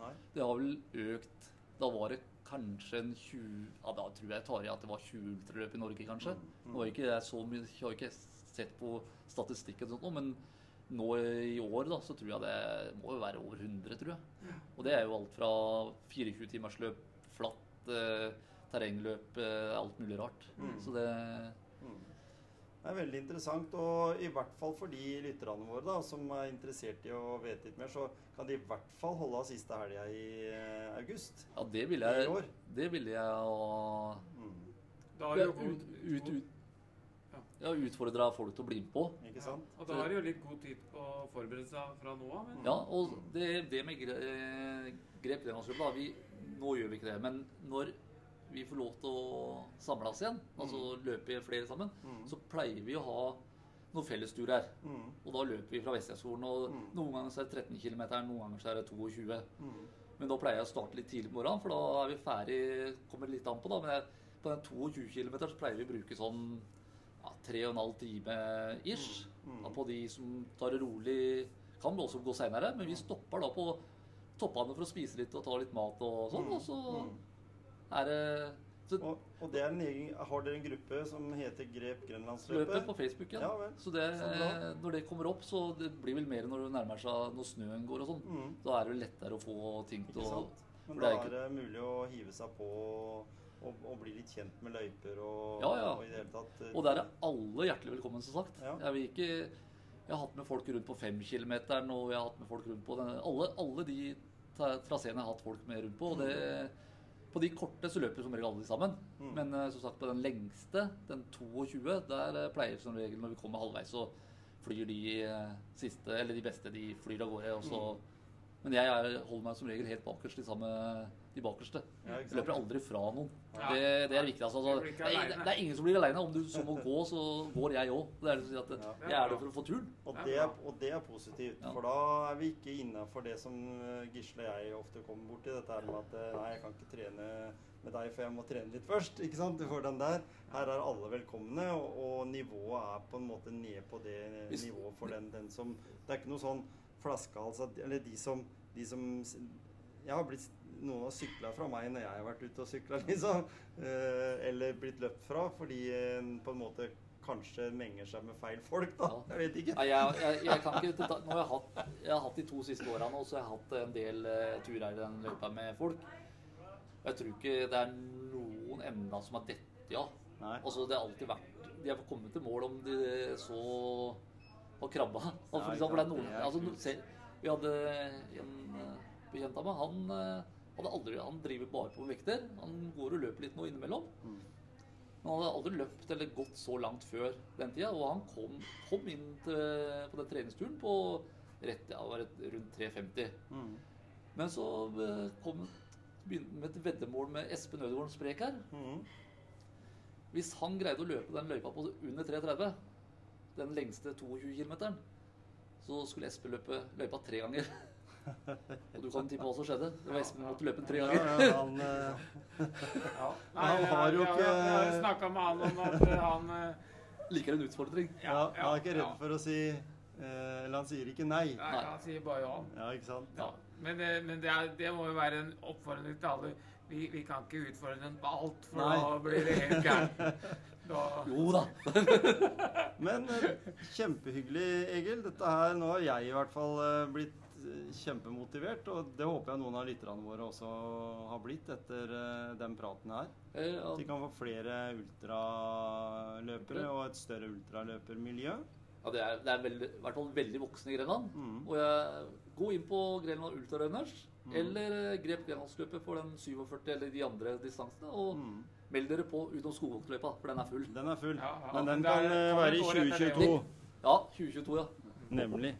Nei. Det har vel økt Da var det kanskje en 20 Ja, da tror jeg tar i at det var 20 ultraløp i Norge, kanskje. Mm. Nå har ikke jeg så mye Jeg har ikke sett på statistikken sånt, men nå i år da, så tror jeg det må jo være over 100, tror jeg. Og det er jo alt fra 24-timersløp, flatt, eh, terrengløp, eh, alt mulig rart. Mm. Så det Det er veldig interessant, og i hvert fall for de lytterne våre da, som er interessert i å vite litt mer, så kan de i hvert fall holde av siste helga i eh, august. Ja, det ville jeg. Det ville jeg ha Mm. Da er det jo ut, ut, ut, Ja. ja, utfordra folk til å bli med på. Ikke sant? Og da har de jo litt god tid på å forberede seg fra nå av. men- Ja, og det, det med grep, eh, grep da vi, Nå gjør vi ikke det, men når vi får lov til å samle oss igjen, altså løpe flere sammen, Mm. så pleier vi å ha noen fellesturer. Mm. Og da løper vi fra Vestlandsskolen, og Mm. noen ganger så er det 13 km, noen ganger så er det 22. Mm. Men da pleier jeg å starte litt tidlig på morgenen, for da er vi ferdig, kommer litt an på da, men jeg, på den 22 km så pleier vi å bruke sånn ja, 3,5 time ish. Mm. Da på de som tar det rolig, kan også gå senere, men vi stopper da på toppene for å spise litt og ta litt mat og sånn, og så Mm. Er det så Og, og det en egen, har dere en gruppe som heter Grep løpet Grenlandsløpet? på Facebook, ja. Ja vel. Så det, Så når det kommer opp, så det blir vel mer når det nærmer seg når snøen går og sånn. Mm. Da er det vel lettere å få ting til å? Men da det er det mulig å hive seg på og, og bli litt kjent med løyper og, Ja, ja. og i det hele tatt eh, Og der er alle hjertelig velkommen, som sagt. Ja. Jeg, vil ikke, jeg har hatt med folk rundt på femkilometeren, og jeg har hatt med folk rundt på den, alle, alle de tra- traseene jeg har hatt folk med rundt på. Og det, på de korte så løper som regel alle de sammen. Mm. Men eh, som sagt, på den lengste, den 22, der eh, pleier som regel når vi kommer halvveis, så flyr de eh, siste, eller de beste, de flyr av gårde. Og så, Men jeg er, holder meg som regel helt bakerst, i sammen med de bakerste. Ja, Jeg løper aldri fra noen. Ja. Det, det er viktig. Altså. Det, er, det er ingen som blir aleine. Om du så må gå, så går jeg òg. Det er det si at Ja. jeg er der for å få turen. Og Det og det er positivt, Ja. for da er vi ikke innafor det som eh, Gisle og jeg ofte kommer borti. Dette her med at eh, nei, jeg kan ikke trene med deg, for jeg må trene litt først. ikke sant? Du får den der. Her er alle velkomne, og, og nivået er på en måte ned på det nivået for den, den som Det er ikke noe sånn flaskehals Eller de som, de som Jeg har blitt noen har sykla fra meg når jeg har vært ute og sykla, liksom. Eh, eller blitt løpt fra fordi en på en måte kanskje menger seg med feil folk, da. Jeg vet ikke. Ja, jeg, jeg, jeg kan ikke ta- Nå har jeg hatt, jeg har hatt de to siste årene og så har jeg hatt en del uh, turer i den løypa med folk. Jeg tror ikke det er noen emner som har dette, ja. Altså, det har alltid vært De har kommet til mål om de så har krabba. Altså, for eksempel, det er noen, altså, vi hadde en eh, bekjent av meg. Han, eh, hadde aldri, han driver bare på vekter. Han går og løper litt nå innimellom. Mm. Men han hadde aldri løpt eller gått så langt før den tida. Og han kom, kom inn til, på den treningsturen på rett, ja, rundt 3,50. Mm. Men så eh, kom begynte med et veddemål med Espen Ødegaard Sprek her. Mm. Hvis han greide å løpe den løypa på under 3,30, den lengste 22 km, så skulle Espen løpe løypa tre ganger. Og du kan tippe hva som skjedde. Det var Espen som måtte løpe den tre ganger. ja, han, ja. Nei, Han har jo ikke- Jeg, har snakka med han om at eh, han eh, Liker en utfordring. ja, han er ikke redd for å si eh, Eller han sier ikke nei. Nei, han sier bare ja. Ja, ikke sant? Ja, men, det, men det, er, det må jo være en oppfordring til alle. Vi, vi kan ikke utfordre den på alt, for Nei. da blir det helt gærent. Jo da. Men eh, kjempehyggelig, Egil. Dette her, Nå har jeg i hvert fall eh, blitt eh, kjempemotivert, og det håper jeg noen av lytterne våre også har blitt etter den praten her. At de kan få flere ultraløpere og et større ultraløpermiljø. Ja, det er, det er veldig, i hvert fall veldig voksne i Grenland. Mm. Og jeg, gå inn på Grenland Ultrarunners, Mm. eller grep Grenlandsløpet for den 47 eller de andre distansene, og Mm. Meld dere på utenom Skogvoktløypa, for den er full. Den er full. Ja, ja. Men den er- kan eh, kan være i gå rett etter det 2022. Ja, 2022, ja. Nemlig.